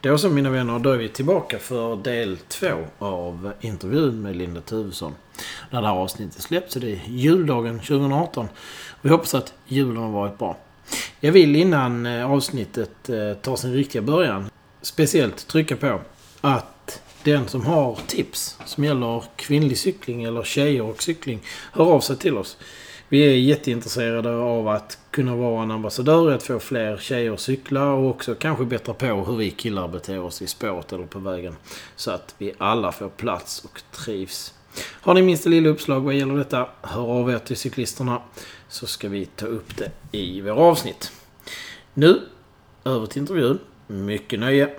Då så mina vänner, då är vi tillbaka för del två av intervjun med Linda Tuvesson. När det här avsnittet släpps, är det är juldagen 2018. Vi hoppas att julen har varit bra. Jag vill innan eh, avsnittet eh, tar sin riktiga början speciellt trycka på att den som har tips som gäller kvinnlig cykling eller tjejer och cykling hör av sig till oss. Vi är jätteintresserade av att kunna vara en ambassadör, att få fler tjejer att cykla och också kanske bättra på hur vi killar beter oss i spåret eller på vägen. Så att vi alla får plats och trivs. Har ni minsta lilla uppslag vad gäller detta, hör av er till cyklisterna så ska vi ta upp det i våra avsnitt. Nu, över till intervjun. Mycket nöje!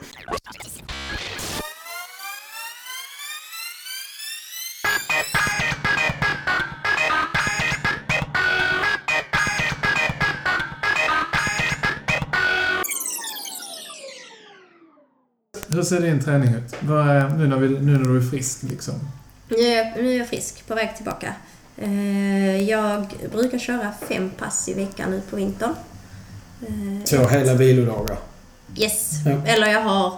Hur ser din träning ut? Vad är, nu, när vi, nu när du är frisk liksom? Nu är, jag, nu är jag frisk, på väg tillbaka. Eh, Jag brukar köra fem pass i veckan nu på vintern. Eh, Två hela vilodagar. Yes. Ja. Eller jag har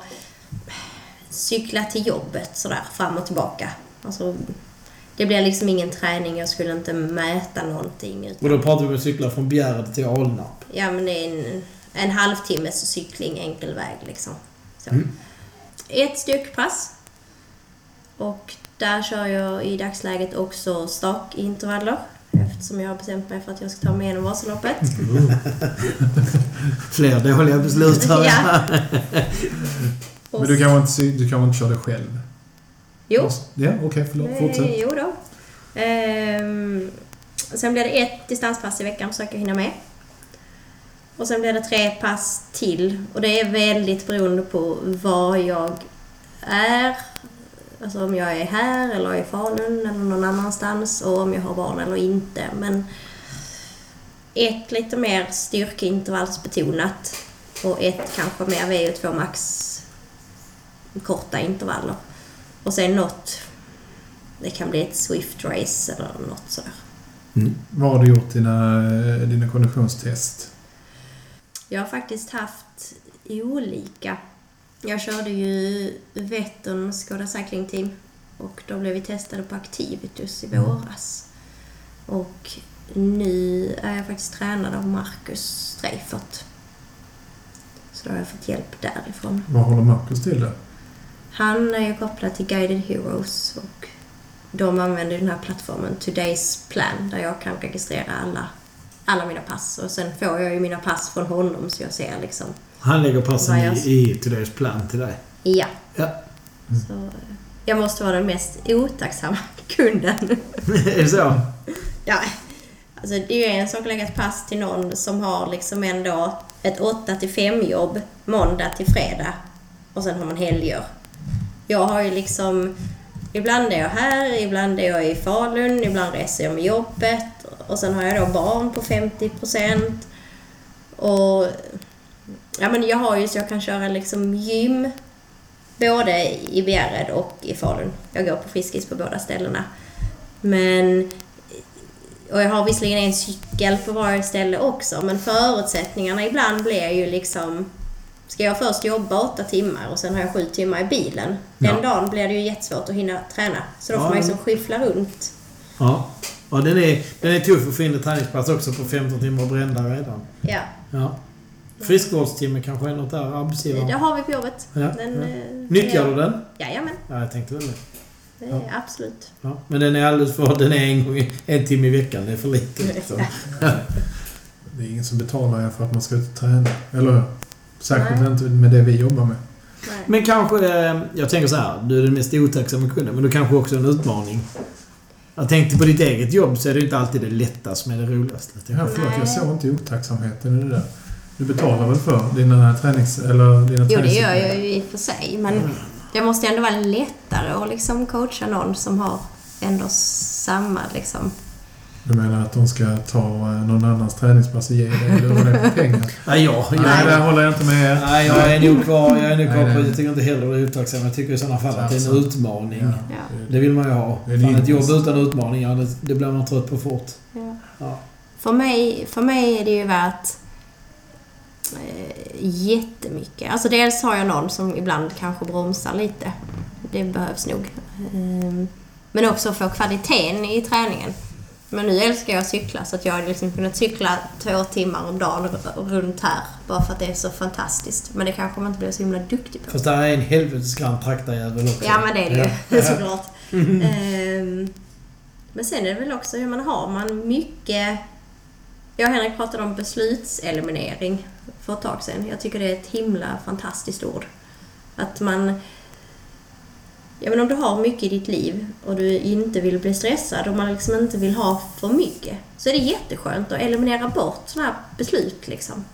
cyklat till jobbet sådär fram och tillbaka. Alltså, det blir liksom ingen träning, jag skulle inte mäta någonting. Och Utan, då pratar vi om att cykla från Bjärred till Alnarp. ja men det är en, en halvtimmes cykling enkel väg liksom. Så. Mm. Ett styrkepass. Och där kör jag i dagsläget också stakintervaller. Eftersom jag har bestämt mig för att jag ska ta mig igenom Vasaloppet. Fler dåliga beslut här. Ja. Och Men du kanske inte, du kanske inte kör det själv? Jo. Ja, okej, förlåt. Fortsätt. Eh, jo då. Ehm, sen blir det ett distanspass i veckan, försöker hinna med. Och sen blir det tre pass till. Och det är väldigt beroende på var jag är. Alltså om jag är här eller i Falun eller någon annanstans och om jag har barn eller inte. Men ett lite mer styrkeintervallsbetonat och ett kanske mer VO2 max korta intervaller. Och sen något, det kan bli ett Swift race eller något sådär. Mm. Vad har du gjort dina, dina konditionstest? Jag har faktiskt haft olika. Jag körde ju Vättern Skoda Cycling Team och då blev vi testade på Activitus i våras. Och nu är jag faktiskt tränad av Marcus Streifert. Så då har jag fått hjälp därifrån. Vad håller Marcus till då? Han är ju kopplad till Guided Heroes och de använder den här plattformen Today's Plan där jag kan registrera alla, alla mina pass. Och sen får jag ju mina pass från honom så jag ser liksom, Han lägger passen jag- i, i Today's Plan till dig. ja. Ja. Så eh, jag måste vara den mest otacksamma kunden. är det så? ja, alltså det är ju en sak att lägga ett pass till någon som har liksom ändå ett 8 till 5 jobb måndag till fredag och sen har man helger. Jag har ju liksom, ibland är jag här, ibland är jag i Falun, ibland reser jag med jobbet och sen har jag då barn på 50 procent. Och ja men jag har ju så jag kan köra liksom gym både i Bjärred och i Falun. Jag går på Friskis på båda ställena. Men och jag har visserligen en cykel på varje ställe också, men förutsättningarna ibland blir ju liksom... Ska jag först jobba åtta timmar och sen har jag sju timmar i bilen. Den Ja. dagen blir det ju jättesvårt att hinna träna. Så då får Ja, man liksom skyffla runt. Ja. Ja, den är, den är tuff att få in ett träningspass också på 15 timmar brända redan. Ja, Ja. Friskvårdstimme kanske är något där, det arbetsgivaren. har vi på jobbet. Ja, Den, ja. eh, Nyttjar ja. du den? Jajamän, Ja, jag tänkte väl det. det är Ja. absolut. Ja. Men den är alldeles för... Den är en, gång, en timme i veckan. Det är för lite. Liksom. Det är ingen som betalar för att man ska ut och träna. Eller hur? Särskilt inte med det vi jobbar med. Nej. Men kanske... eh, Jag tänker så här. Du är den mest otacksamma kunden, men du kanske också är en utmaning. Jag tänkte på ditt eget jobb så är det inte alltid det lätta som är det roligaste. Ja, förlåt, jag såg inte otacksamheten i det där. Du betalar väl för dina tränings... Eller dina Jo, det gör jag ju i och för sig. Men det måste ändå vara lättare att liksom coacha någon som har ändå samma liksom... Du menar att de ska ta eh, någon annans träningspass och ge dig det pengar? Nej, jag, jag, Nej, där håller jag inte med. Nej, jag är nog kvar, jag är nog kvar på... Jag tycker inte heller det är otacksamt. Jag tycker i sådana fall att det är en utmaning. Ja. Ja. Det vill man ju ha. Det är Fan, ett jobb utan utmaningar, det, det blir man trött på fort. Ja. Ja. För mig, för mig är det ju värt Eh, jättemycket. Alltså dels har jag någon som ibland kanske bromsar lite. Det behövs nog. Ehm, Men också få kvaliteten i träningen. Men nu älskar jag att cykla så att jag har liksom kunnat cykla två timmar om dagen runt här. Bara för att det är så fantastiskt. Men det kanske man inte blir så himla duktig på. Fast det här är en helvetes grann traktarjävel också. Ja men det är det ju Ja. såklart. Ehm, men sen är det väl också hur man har man mycket... Jag och Henrik pratade om beslutseliminering för ett tag sedan. Jag tycker det är ett himla fantastiskt ord. Att man... Ja men om du har mycket i ditt liv och du inte vill bli stressad och man liksom inte vill ha för mycket. Så är det jätteskönt att eliminera bort sådana här beslut liksom.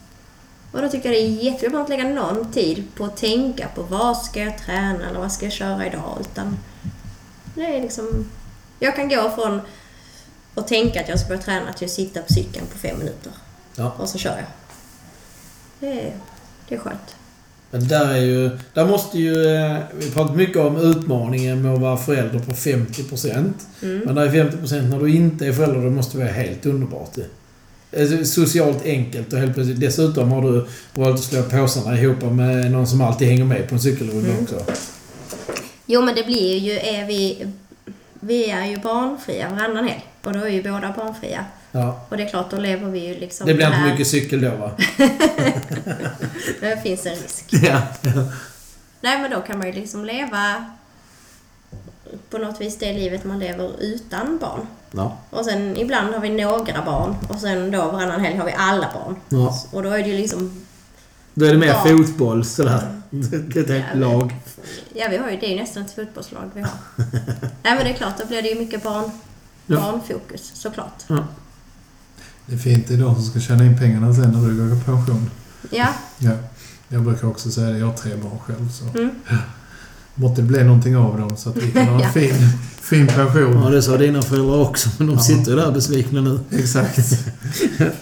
Och då tycker jag det är jätteviktigt att lägga någon tid på att tänka på vad ska jag träna eller vad ska jag köra idag. Utan det är liksom... Jag kan gå från att tänka att jag ska börja träna till att sitta på cykeln på fem minuter. Ja. Och så kör jag. Det är, det är skönt. Men där är ju... Där måste ju... eh, Vi pratar mycket om utmaningen med att vara förälder på 50%. Mm. Men där är 50% när du inte är förälder, det måste vara helt underbart det. Alltså, Socialt enkelt och helt plötsligt... Dessutom har du valt att slå påsarna ihop med någon som alltid hänger med på en cykelrunda Mm. också. Jo men det blir ju... Är vi, vi är ju barnfria varannan helg. Och då är ju båda barnfria. Ja. Och det är klart, då lever vi ju liksom Det blir inte mycket cykel då va? Det finns en risk. ja. Nej men då kan man ju liksom leva på något vis det livet man lever utan barn. Ja. Och sen ibland har vi några barn och sen då varannan helg har vi alla barn. ja. Och då är det ju liksom... Då är det mer Ja. fotboll sådär. Det är ett Ja, lag. Ja, vi har ju, det är ju nästan ett fotbollslag vi har. Nej men det är klart, då blir det ju mycket barn, Ja. barnfokus såklart. Det är fint, det är de som ska tjäna in pengarna sen när du går i pension. Ja, Ja. Jag brukar också säga det, jag har tre barn själv så. Mm. Måtte det bli någonting av dem så att vi kan ha Ja. en fin, fin pension. Ja, det sa dina föräldrar också, men de Ja. sitter ju där besvikna nu. Exakt.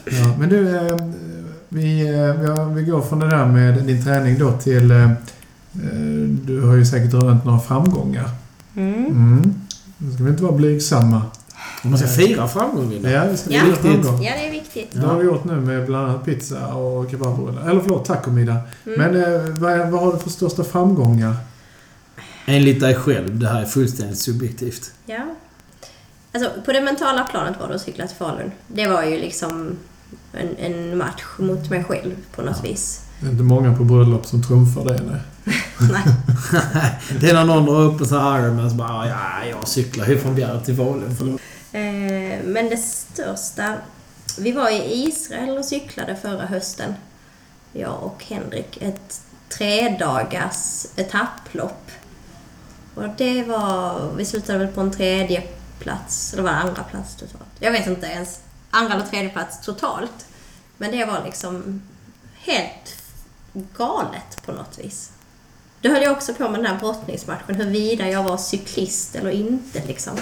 ja, men du, eh, vi, eh, ja, vi går från det där med din träning då till... Eh, du har ju säkert rönt några framgångar. mm. Mm. Nu ska vi inte vara blygsamma. Man ska fira framgången. Ja, vi ska Ja. fira Viktigt. framgång. ja det är viktigt. Det har vi gjort nu med bland annat pizza och kebabrullar. Eller förlåt, tacomiddag. Mm. Men eh, vad, vad har du för största framgångar? Enligt dig själv, det här är fullständigt subjektivt. Ja. Alltså, på det mentala planet var det att cykla till Falun. Det var ju liksom en, en match mot mig själv på något vis. Det är inte många på bröllop som trumfar det. Nej. Nej. Det är när någon drar upp en sån här Ironman så bara ja, jag cyklar ju från Bjärred till Falun. Eh, men det största... Vi var i Israel och cyklade förra hösten. Jag och Henrik. Ett tredagars etapplopp. Och det var... Vi slutade väl på en tredje plats. Eller var det andra plats totalt? Jag vet inte ens. Andra eller tredje plats totalt. Men det var liksom helt galet på något vis. Då höll jag också på med den här brottningsmatchen, huruvida jag var cyklist eller inte liksom.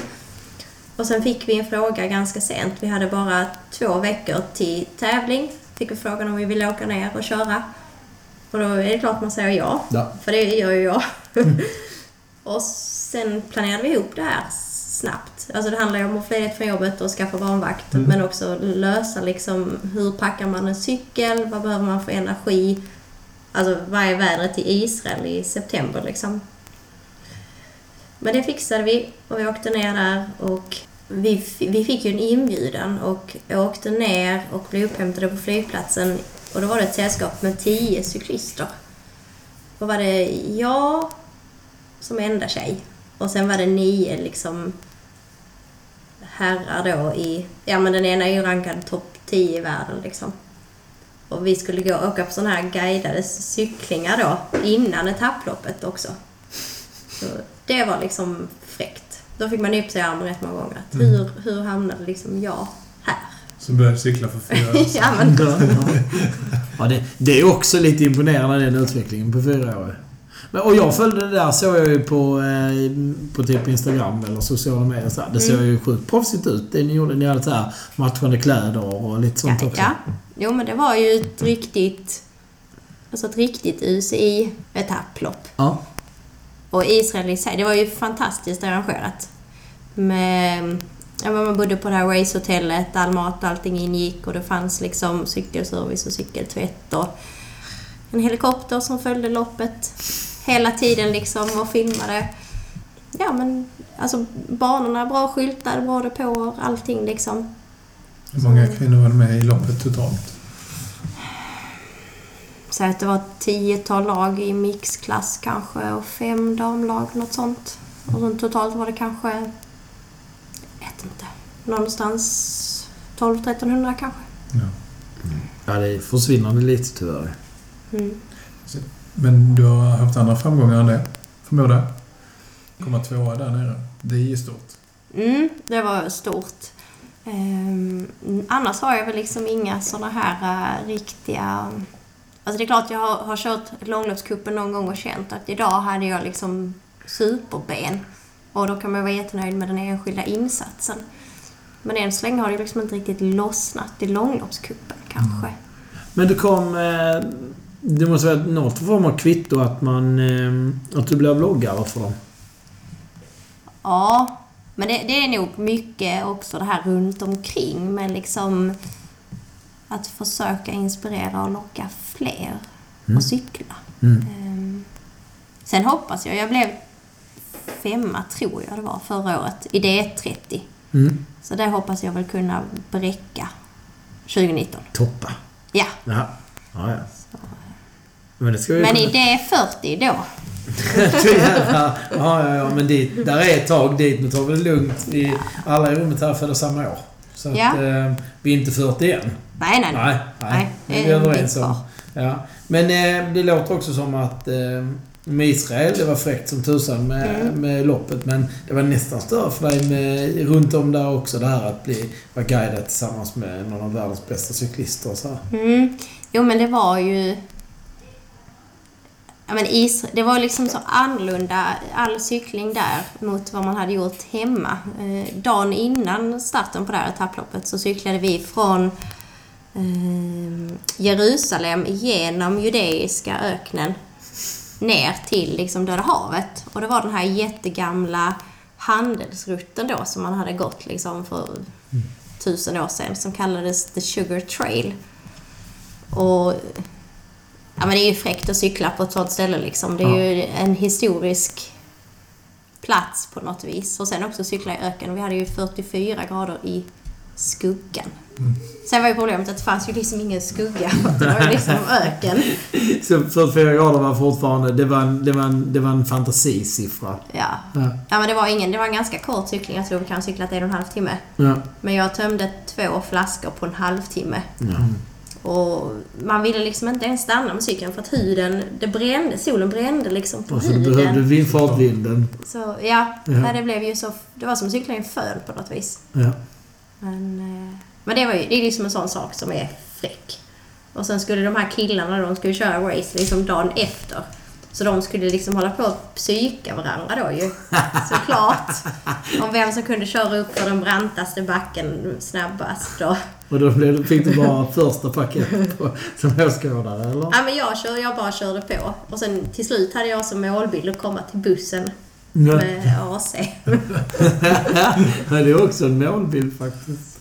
Och sen fick vi en fråga ganska sent. Vi hade bara två veckor till tävling. Fick vi frågan om vi ville åka ner och köra. Och då är det klart man säger ja. Ja. För det gör ju jag. och sen planerade vi ihop det här snabbt. Alltså det handlar ju om att ledigt från jobbet och skaffa barnvakt. Mm. Men också lösa liksom hur packar man en cykel? Vad behöver man för energi? Alltså vad är vädret i Israel i september liksom? Men det fixade vi och vi åkte ner där och vi, vi fick ju en inbjudan och åkte ner och blev upphämtade på flygplatsen och då var det ett sällskap med tio cyklister. Då var det jag som enda tjej och sen var det nio liksom herrar då i, ja men den ena är ju rankad topp 10 i världen liksom. Och vi skulle gå och åka på sådana här guidade cyklingar då innan etapploppet också. Så det var liksom. Då fick man nypa sig i armen rätt många gånger. Att hur, hur hamnade liksom jag här? Så började cykla för fyra år sedan. ja, men, Ja, det, det är också lite imponerande den utvecklingen på fyra år. Men, och jag följde det där, såg jag ju på, eh, på typ Instagram eller sociala medier. Så. Det såg ju sjukt proffsigt ut. Det ni gjorde, ni hade så här matchande kläder och lite sånt ja, också. ja. Jo men det var ju ett riktigt, alltså ett riktigt UCI-etapplopp. Ja. Och Israel i sig, det var ju fantastiskt arrangerat. Med, ja, man bodde på det här racehotellet, all mat och allting ingick och det fanns liksom cykelservice och cykeltvätt och en helikopter som följde loppet hela tiden liksom och filmade. Ja men alltså banorna bra skyltade, bra depåer, allting liksom. Hur många kvinnor var med i loppet totalt? Så att det var ett tiotal lag i mixklass kanske och fem damlag, något sånt. Och så totalt var det kanske, jag vet inte, någonstans 12-1300 kanske. Ja. Ja, det är försvinnande lite tyvärr. Mm. Men du har haft andra framgångar än det, förmodar jag? Komma tvåa där nere. Det är ju stort. Mm, det var stort. Ehm, annars har jag väl liksom inga såna här äh, riktiga... Alltså det är klart jag har, har kört långloppscupen någon gång och känt att idag hade jag liksom superben. Och då kan man vara jättenöjd med den enskilda insatsen. Men än så länge har det liksom inte riktigt lossnat i långloppscupen kanske. Men du kom... Eh, det måste vara något form av kvitto att man... Eh, att du blev bloggare för dem. Ja, men det, det är nog mycket också det här runt omkring med liksom att försöka inspirera och locka fler Mm. att cykla. Mm. Ehm, sen hoppas jag, jag blev femma tror jag det var förra året i D30. Mm. Så det hoppas jag väl kunna bräcka 2019. Toppa. Ja, Ja. Ja, ja. Men det ska vi men kunna- i D40 då. Ja, ja, ja. Men dit, där är ett tag dit. Men ta väl lugnt. Vi, alla i rummet här födda samma år. Så att eh, vi är inte 41 än. Nej, nej, nej. Nej, nej. Det är vi överens om. Ja. Men eh, det låter också som att eh, med Israel, det var fräckt som tusan med, Mm. med loppet. Men det var nästan större för dig med, runt om där också. Det här att bli, vara guidad tillsammans med någon av världens bästa cyklister och så här. Mm. Jo, men det var ju... Ja, men is, det var liksom så annorlunda, all cykling där, mot vad man hade gjort hemma. Eh, dagen innan starten på det här etapploppet så cyklade vi från Jerusalem genom judeiska öknen ner till liksom Döda havet. Och det var den här jättegamla handelsrutten då som man hade gått liksom för tusen år sedan som kallades The Sugar Trail. Och ja, men det är ju fräckt att cykla på ett sånt ställe liksom. Det är ju en historisk plats på något vis. Och sen också cykla i öken. Vi hade ju 44 grader i skuggan. Sen var ju problemet att det fanns ju liksom ingen skugga. Det var ju liksom öken. Så 44 grader var fortfarande... Det var en, det var en, det var en fantasisiffra. Ja. Ja. ja, men det var ingen... Det var en ganska kort cykling. Jag tror vi kan ha cyklat en och en halv timme. Ja. Men jag tömde två flaskor på en halvtimme. Ja. Och man ville liksom inte ens stanna med cykeln för att huden, det brände, solen brände liksom på Och så du behövde huden. vind, fartvinden. Så ja, Ja. nej, det blev ju så, det var som att cykla i en föl på något vis. Ja. Men, eh, men det var ju, det är liksom en sån sak som är fräck. Och sen skulle de här killarna, de skulle köra race liksom dagen efter. Så de skulle liksom hålla på att psyka varandra då ju. Såklart. Om vem som kunde köra upp för den brantaste backen snabbast då. Och då fick du bara första paket på, som åskådare, eller? Ja, men jag, körde, jag bara körde på. Och sen till slut hade jag som målbild att komma till bussen med AC. Det är också en målbild faktiskt.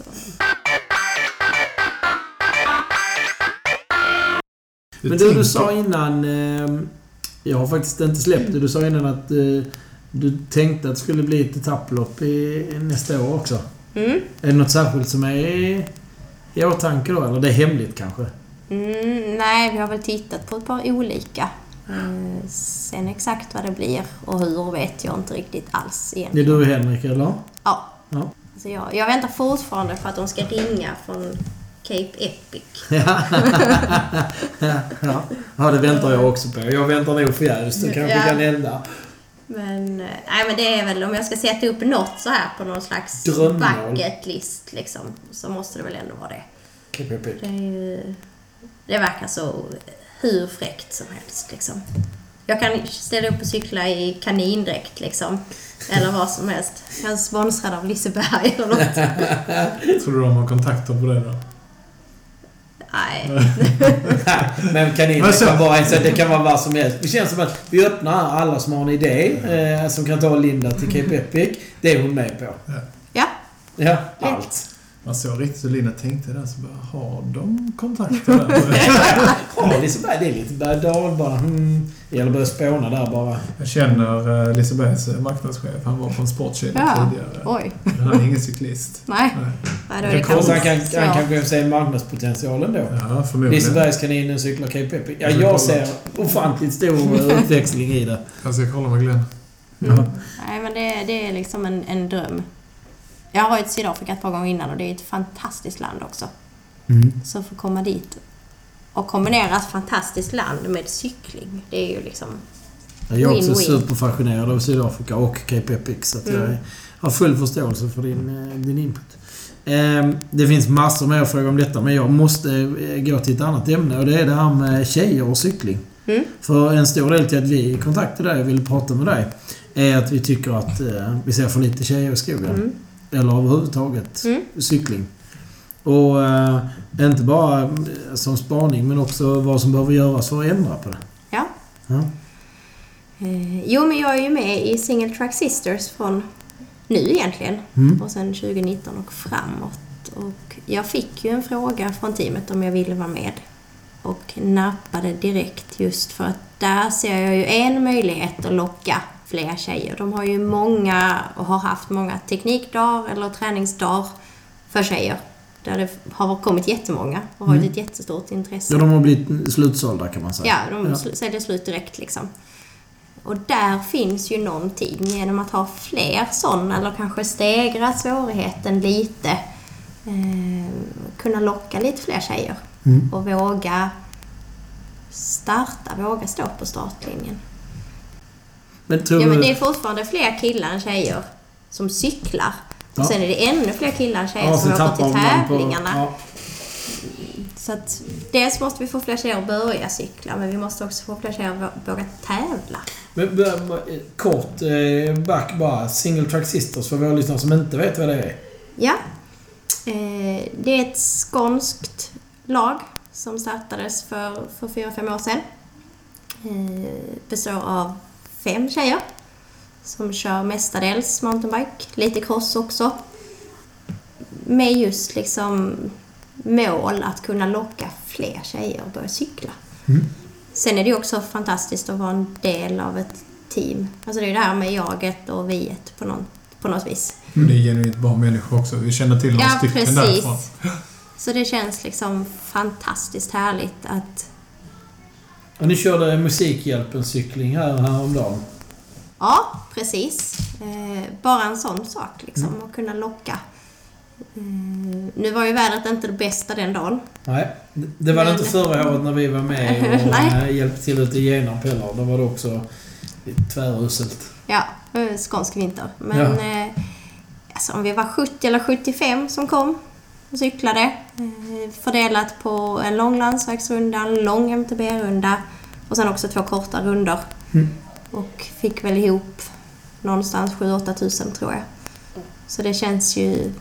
Men du, du sa innan... Eh, jag har faktiskt inte släppt det. Du sa innan att eh, du tänkte att det skulle bli ett etapplopp i, nästa år också. Mm. Är det något särskilt som är i, i åtanke då? Eller det är hemligt kanske? Mm, nej, vi har väl tittat på ett par olika. Eh, sen exakt vad det blir och hur vet jag inte riktigt alls Det är egentligen. du och Henrik, eller? Ja. Ja. Så jag, jag väntar fortfarande på att de ska ringa från Cape Epic. ja. ja, det väntar jag också på. Jag väntar nog förgäves. Det kanske Ja. kan hända. Men, nej, men det är väl om jag ska sätta upp något så här på någon slags Drömmål. bucket list liksom, så måste det väl ändå vara det. KPP. Det, är ju, det verkar så hur fräckt som helst liksom. Jag kan ställa upp och cykla i kanindräkt liksom. Eller vad som helst. Jag är sponsrad av Liseberg eller något. Tror du de har kontakter på det då? Nej. Men kaniner Men så- kan vara så det kan vara vad som helst. Det känns som att vi öppnar alla som har en idé eh, som kan ta Linda till Cape Epic. Det är hon med på. Ja, Ja, allt. Man såg riktigt hur Linda tänkte där, så bara, har de kontakter där? Ja, det är lite berg. Mm. Det gäller att börja spåna där bara. Jag känner uh, Lisebergs eh, marknadschef. Han var på en sportkedja Ja. tidigare. Oj. Men han är ingen cyklist. Nej. Nej. Nej, Det han kan, han kan gå och se marknadspotentialen då. Ja, förmodligen. Lisebergskaninen cyklar Cape Epic. Ja, Jag ser ofantligt stor utväxling i det. Jag ska kolla med Glenn. Mm. Ja. Nej, men det, det är liksom en, en dröm. Jag har varit i Sydafrika ett par gånger innan och det är ett fantastiskt land också. Mm. Så att få komma dit och kombinera ett fantastiskt land med cykling, det är ju liksom... Jag är också superfascinerad av Sydafrika och Cape Epic. Så att jag Mm. har full förståelse för din, eh, din input. Ehm, Det finns massor mer fråga om detta men jag måste eh, gå till ett annat ämne och det är det här med tjejer och cykling. Mm. För en stor del till att vi kontaktade dig och ville prata med dig är att vi tycker att eh, vi ser för lite tjejer i skogen. Mm. Eller överhuvudtaget Mm. cykling. Och eh, inte bara eh, som spaning men också vad som behöver göras för att ändra på det. Ja. Ja. Eh, jo, men jag är ju med i Single Track Sisters från nu egentligen. Mm. Och sen 2019 och framåt. Och jag fick ju en fråga från teamet om jag ville vara med. Och nappade direkt just för att där ser jag ju en möjlighet att locka fler tjejer. De har ju många och har haft många teknikdagar eller träningsdagar för tjejer. Där det har kommit jättemånga och har Mm. ett jättestort intresse. Ja, de har blivit slutsålda kan man säga. Ja, de sl- säljer slut direkt liksom. Och där finns ju någonting genom att ha fler sådana eller kanske stegra svårigheten lite. Eh, kunna locka lite fler tjejer Mm. och våga starta, våga stå på startlinjen. Men tror Ja, men det är fortfarande fler killar än tjejer som cyklar. Och sen är det ännu fler killar än tjejer Ja, som åker till man på- tävlingarna. Ja. Så att dels måste vi få fler tjejer att börja cykla, men vi måste också få fler tjejer att vå- våga tävla. Men, kort eh, back bara. Single Track Sisters för våra lyssnare som inte vet vad det är. Ja. Eh, det är ett skånskt lag som startades för, för fyra, fem år sedan. Eh, består av fem tjejer som kör mestadels mountainbike, lite cross också. Med just liksom mål att kunna locka fler tjejer att börja cykla. Mm. Sen är det ju också fantastiskt att vara en del av ett team. Alltså det är det här med jaget och viet på, någon, på något vis. Men det är genuint bra människor också. Vi känner till några Ja, stycken precis. därifrån. Så det känns liksom fantastiskt härligt att... Och ni körde Musikhjälpen cykling här häromdagen. Ja, precis. Eh, bara en sån sak liksom, att kunna locka. Eh, nu var ju vädret inte det bästa den dagen. Nej, det- var det inte förra året när vi var med och eh, hjälpte till ute i Genarp heller. Då var det också tväruselt. Ja, skånsk vinter. Men Ja. alltså, om vi var 70 eller 75 som kom och cyklade. Fördelat på en lång landsvägsrunda, en lång MTB-runda och sen också två korta runder. Mm. Och fick väl ihop någonstans 7-8 tusen tror jag. Så det känns ju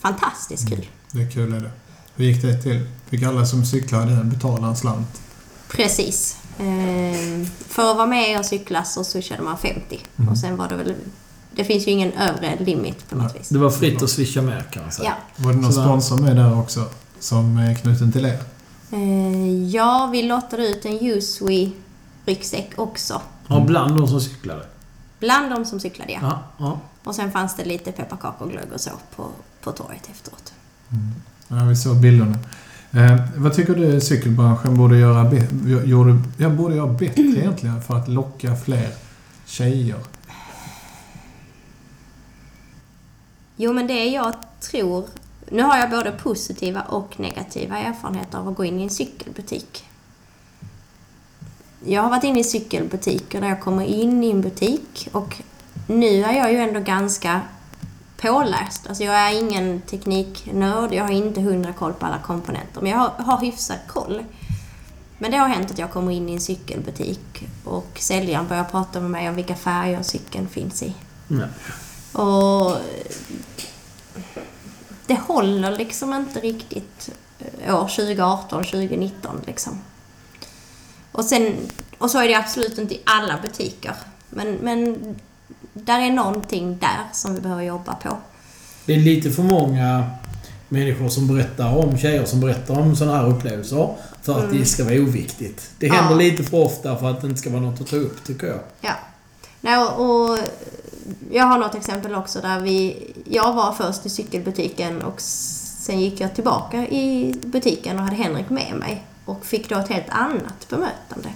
fantastiskt kul. Det är kul är det. Hur gick det till? Fick alla som cyklade betala en slant? Precis. Eh, för att vara med och cykla så swishade man 50. Mm. Och sen var det väl... Det finns ju ingen övre limit på något Nej. vis. Det var fritt att swisha mer kan man säga. Ja. Var det någon Så- sponsor med där också? Som är knuten till er? Eh, ja, vi lottade ut en Uswe ryggsäck också. Ja, bland de som cyklade. Bland de som cyklade, ja. Ja, ja. Och sen fanns det lite pepparkakor och glögg och så på, på torget efteråt. Ja, vi såg bilderna. Eh, vad tycker du cykelbranschen borde göra, be- gjorde, ja, borde göra bättre egentligen för att locka fler tjejer? Jo, men det jag tror... Nu har jag både positiva och negativa erfarenheter av att gå in i en cykelbutik. Jag har varit inne i cykelbutiker där jag kommer in i en butik och nu är jag ju ändå ganska påläst. Alltså jag är ingen tekniknörd, jag har inte hundra koll på alla komponenter, men jag har, har hyfsad koll. Men det har hänt att jag kommer in i en cykelbutik och säljaren börjar prata med mig om vilka färger cykeln finns i. ja. Och det håller liksom inte riktigt år 2018, 2019 liksom. Och sen, och så är det absolut inte i alla butiker. Men, men där är någonting där som vi behöver jobba på. Det är lite för många människor som berättar om, tjejer som berättar om sådana här upplevelser. För att Mm. det ska vara oviktigt. Det händer Ja. lite för ofta för att det inte ska vara något att ta upp, tycker jag. Ja. Nej, och, och jag har något exempel också där vi... Jag var först i cykelbutiken och sen gick jag tillbaka i butiken och hade Henrik med mig. Och fick då ett helt annat bemötande.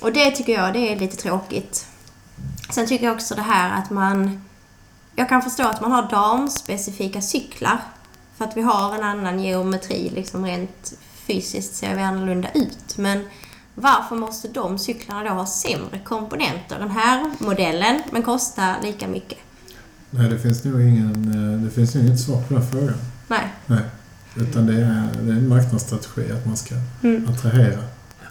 Och det tycker jag det är lite tråkigt. Sen tycker jag också det här att man... Jag kan förstå att man har damspecifika cyklar. För att vi har en annan geometri, liksom rent fysiskt ser vi annorlunda ut. Men varför måste de cyklarna då ha sämre komponenter än här modellen men kosta lika mycket? Nej, det finns nog ingen, eh, det finns inget svar på den frågan. Nej. Nej. Utan det är, det är en marknadsstrategi att man ska Mm. attrahera.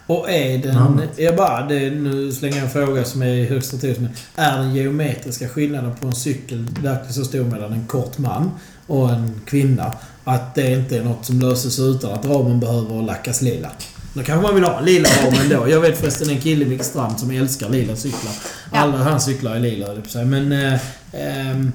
Och är den... Jag bara, det, nu slänger jag en fråga som är högst strategisk. Men är den geometriska skillnaden på en cykel verkligen så stor mellan en kort man och en kvinna? Att det inte är något som löses utan att ramen behöver lackas lila? Då kanske man vill ha lila ram ändå. Jag vet förresten en kille i Vikstrand som älskar lila cyklar. Alla hans cyklar är lila, höll. Men... Eh, ehm,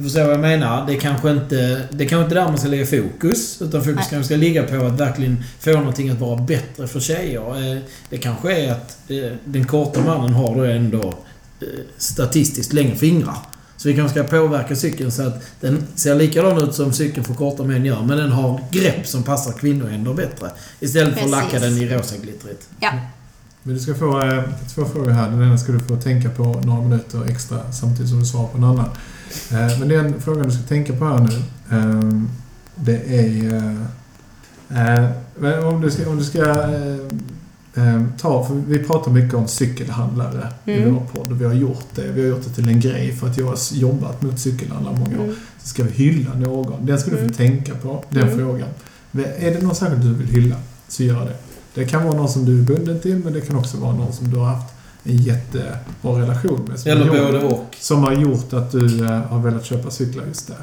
du förstår vad jag menar? Det är kanske inte, det är kanske inte där man ska lägga fokus. Utan fokus Nej. kanske ska ligga på att verkligen få någonting att vara bättre för tjejer. Eh, Det kanske är att eh, den korta mannen har då ändå eh, statistiskt längre fingrar. Så vi kanske ska påverka cykeln så att den ser likadan ut som cykeln för korta män gör. Men den har grepp som passar kvinnor ändå bättre. Istället för att lacka den i rosa glittrigt. Ja. Men du ska få eh, två frågor här. Den ena ska du få tänka på några minuter extra samtidigt som du svarar på en annan. Eh, men den frågan du ska tänka på här nu. Eh, det är... Eh, eh, om du ska... Om du ska eh, eh, ta, för vi pratar mycket om cykelhandlare i Mm. vår podd. Vi har gjort det. Vi har gjort det till en grej för att jag har jobbat mot cykelhandlare många år. Mm. Så ska vi hylla någon. Den ska du Mm. få tänka på, den Mm. frågan. Är det någon särskild du vill hylla, så gör det. Det kan vara någon som du är bunden till, men det kan också vara någon som du har haft en jättebra relation med. Som Eller har gjort- både och. Som har gjort att du eh, har velat köpa cyklar just där.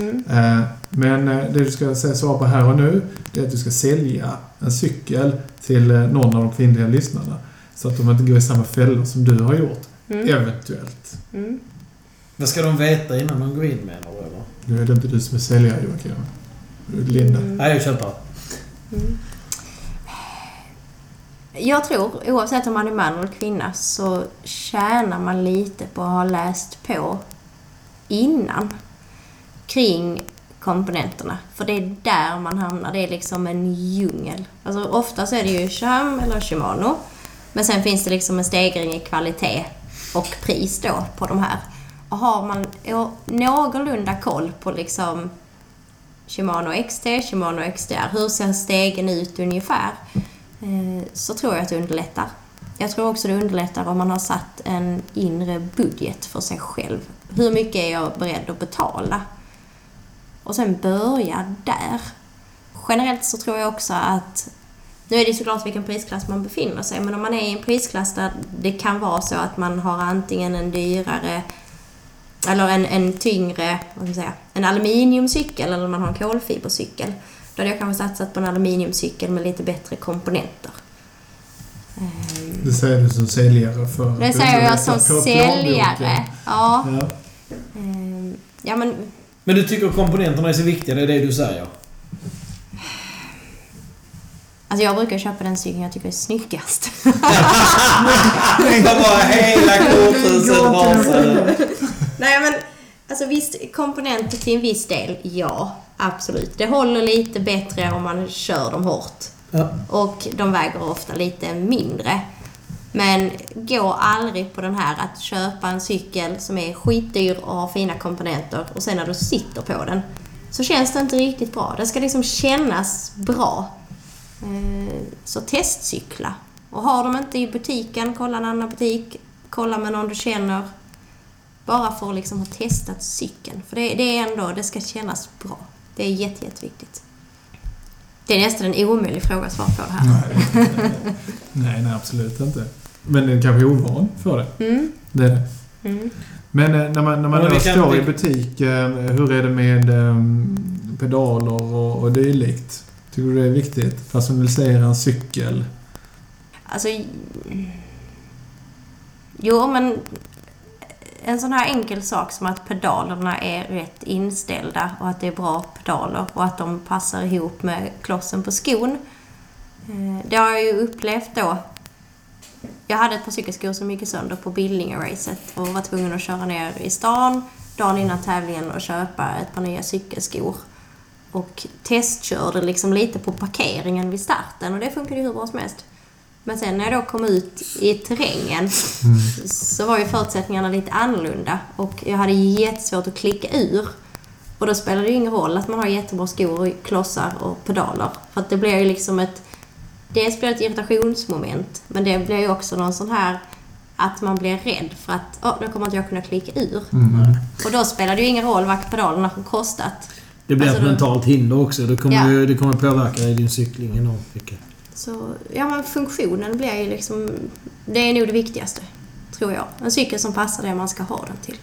Mm. Eh, men eh, det du ska säga svara på här och nu, det är att du ska sälja en cykel till någon av de kvinnliga lyssnarna. Så att de inte går i samma fällor som du har gjort. Mm. Eventuellt. Mm. Vad ska de veta innan de går in menar du eller? Nu är det inte du som är säljare, Joakim. Linda. Mm. Nej, jag köper. Mm. Jag tror, oavsett om man är man eller kvinna, så tjänar man lite på att ha läst på innan kring komponenterna. För det är där man hamnar. Det är liksom en djungel. Alltså oftast är det ju Sham eller Shimano. Men sen finns det liksom en stegring i kvalitet och pris då på de här. Och har man någorlunda koll på liksom Shimano XT, Shimano XDR. Hur ser stegen ut ungefär? Eh, så tror jag att det underlättar. Jag tror också det underlättar om man har satt en inre budget för sig själv. Hur mycket är jag beredd att betala? Och sen börja där. Generellt så tror jag också att nu är det såklart vilken prisklass man befinner sig, men om man är i en prisklass där det kan vara så att man har antingen en dyrare eller en, en tyngre, vad ska jag säga, en aluminiumcykel eller man har en kolfibercykel. Då hade jag kanske satsat på en aluminiumcykel med lite bättre komponenter. Ehm, Det säger du som säljare för... Det säger jag som säljare. Ja. Ja. Ehm, Ja men, Men du tycker komponenterna är så viktiga, det är det du säger? alltså jag brukar köpa den cykeln jag tycker är snyggast. Det bara hela korthuset. Nej men, alltså visst, komponenter till en viss del, ja. Absolut. Det håller lite bättre om man kör dem hårt. Ja. Och de väger ofta lite mindre. Men gå aldrig på den här att köpa en cykel som är skitdyr och har fina komponenter och sen när du sitter på den så känns det inte riktigt bra. Det ska liksom kännas bra. Eh, Så testcykla. Och har de inte i butiken, kolla en annan butik. Kolla med någon du känner. Bara för att liksom ha testat cykeln. För det, det är ändå, det ska kännas bra. Det är jätte, jätteviktigt. Det är nästan en omöjlig fråga att svara på det här. Nej, nej, nej, absolut inte. Men det är kanske ovan för det. Mm. Det är det. Mm. Men eh, när man, när man Men då vi kan- står i butik, eh, hur är det med eh, pedaler och, och dylikt? Tycker du det är viktigt? Personalisera en cykel? Alltså... Jo, men en sån här enkel sak som att pedalerna är rätt inställda och att det är bra pedaler och att de passar ihop med klossen på skon. Eh, det har jag ju upplevt då. Jag hade ett par cykelskor som gick sönder på Billinge-racet och var tvungen att köra ner i stan dagen innan tävlingen och köpa ett par nya cykelskor. Och testkörde liksom lite på parkeringen vid starten och det funkade ju hur bra som helst. Men sen när jag då kom ut i terrängen så var ju förutsättningarna lite annorlunda och jag hade jättesvårt att klicka ur. Och då spelar det ju ingen roll att man har jättebra skor, klossar och pedaler. För att det blir ju liksom ett... Dels blir det ett irritationsmoment, men det blir ju också någon sån här att man blir rädd för att åh, nu kommer inte jag kunna klicka ur. Mm. Och då spelar det ju ingen roll vad pedalerna har kostat. Det blir Alltså, ett mentalt hinder också. Det kommer, Ja. det kommer påverka dig i din cykling enormt mycket. Så, ja men funktionen blir ju liksom... Det är nog det viktigaste, tror jag. En cykel som passar det man ska ha den till.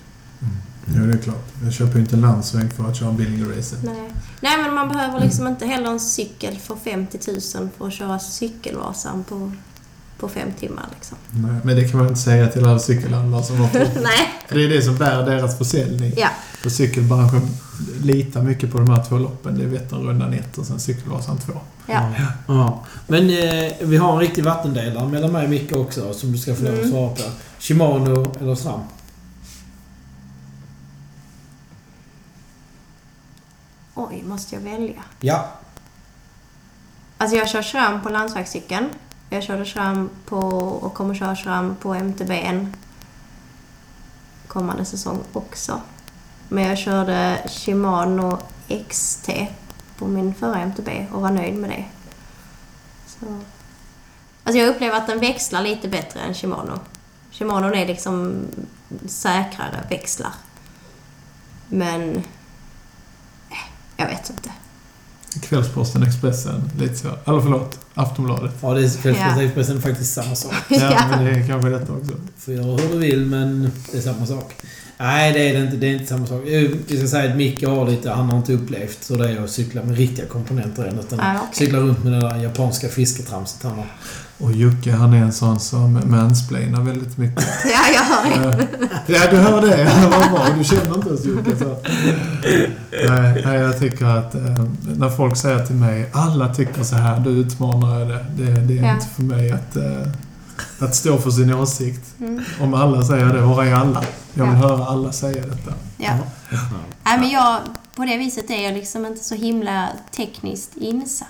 Ja, det är klart. Jag köper ju inte en landsväg för att köra Billinge-racet. Nej. Nej, men man behöver liksom inte heller en cykel för 50 000 för att köra Cykelvasan på, på fem timmar liksom. Nej, men det kan man inte säga till alla cykelhandlare som har fått. Nej. För det är det som bär deras försäljning. Ja. För cykelbranschen litar mycket på de här två loppen. Det är Vätternrundan 1 och sen Cykelvasan 2. Ja. Ja. Men eh, vi har en riktig vattendelare mellan mig och Micke också som du ska få Mm. svara på. Shimano eller SRAM? Oj, måste jag välja? Ja. Alltså jag kör SRAM på landsvägscykeln. Jag körde fram på och kommer köra fram på MTB'n kommande säsong också. Men jag körde Shimano XT på min förra MTB och var nöjd med det. Så. Alltså jag upplever att den växlar lite bättre än Shimano. Shimano är liksom säkrare växlar. Men... Eh, jag vet inte. Kvällsposten, Expressen, lite så. Eller förlåt, Aftonbladet. Ja, det är Ja. Kvällspressen faktiskt samma sak. Ja, men det är kanske detta också. Får göra hur du vill, men det är samma sak. Nej, det är det inte. Det är inte samma sak. Eh, Vi ska säga att Micke har lite... Han har inte upplevt hur det är att cykla med riktiga komponenter än. Utan Ah, okej. cykla runt med det där japanska fisketramset han har. Och Jocke, han är en sån som mansplainar väldigt mycket. Ja, jag hör det. Ja, ja, du hör det. Ja, Vad bra. Du känner inte ens Jocke. Så. Nej, jag tycker att eh, när folk säger till mig alla tycker så här, du utmanar det. Det, det är Ja. inte för mig att, eh, att stå för sin åsikt. Mm. Om alla säger det, var är alla? Jag vill Ja. höra alla säga detta. Ja. Nej, men jag, på det viset är jag liksom inte så himla tekniskt insatt.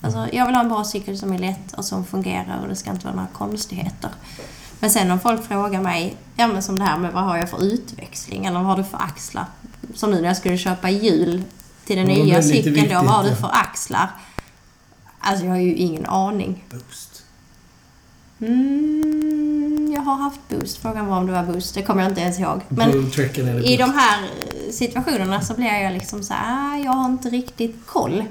Alltså, jag vill ha en bra cykel som är lätt och som fungerar och det ska inte vara några konstigheter. Men sen om folk frågar mig, ja men som det här med vad har jag för utväxling eller vad har du för axlar? Som nu när jag skulle köpa hjul till den nya cykeln då, vad har du för axlar? Alltså jag har ju ingen aning. Boost. Mm, jag har haft boost. Frågan var om det var boost, det kommer jag inte ens ihåg. Men i de här situationerna så blir jag liksom så här, "Ah, jag har inte riktigt koll.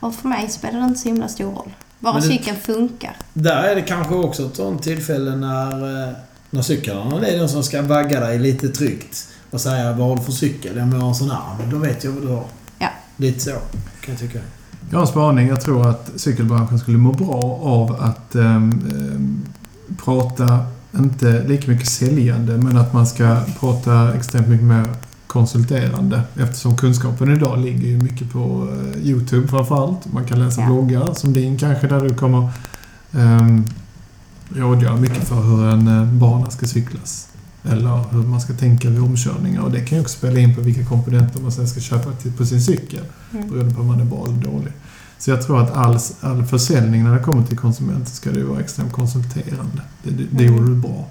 Och för mig spelar det inte så himla stor roll. Bara det- cykeln funkar. Där är det kanske också ett sånt tillfälle när, eh, när cyklarna är den som ska vagga dig lite tryggt. Och säga vad har du för cykel? Ja, men jag har en sån här. Men då vet jag vad du har. Ja. Lite så, kan jag tycka. Jag har en spaning. Jag tror att cykelbranschen skulle må bra av att ehm, prata, inte lika mycket säljande, men att man ska prata extremt mycket mer konsulterande. Eftersom kunskapen idag ligger ju mycket på eh, YouTube framförallt. Man kan läsa Ja. bloggar som din kanske, där du kommer um, rådgöra mycket för hur en eh, bana ska cyklas. Eller hur man ska tänka vid omkörningar. Och det kan ju också spela in på vilka komponenter man sen ska köpa till, på sin cykel. Mm. Beroende på om man är bra eller dålig. Så jag tror att all, all försäljning när det kommer till konsumenter ska det vara extremt konsulterande. Det, det, det Mm. gjorde du bra.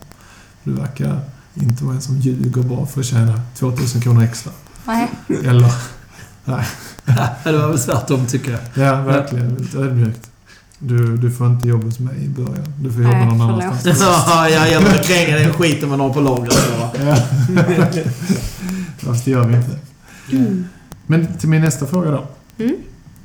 Du verkar inte vara en som ljuger bara för att tjäna 2000 kronor extra. Nej. Eller, det var väl tvärtom tycker jag. ja verkligen, lite ödmjukt. Du, du får inte jobba hos mig i början. Du får jobba Nej, någon förlåt. annanstans. ja, jag börjar kränga den skiten man har på lagret. Ja. Fast det gör vi inte. Men till min nästa fråga då. Mm.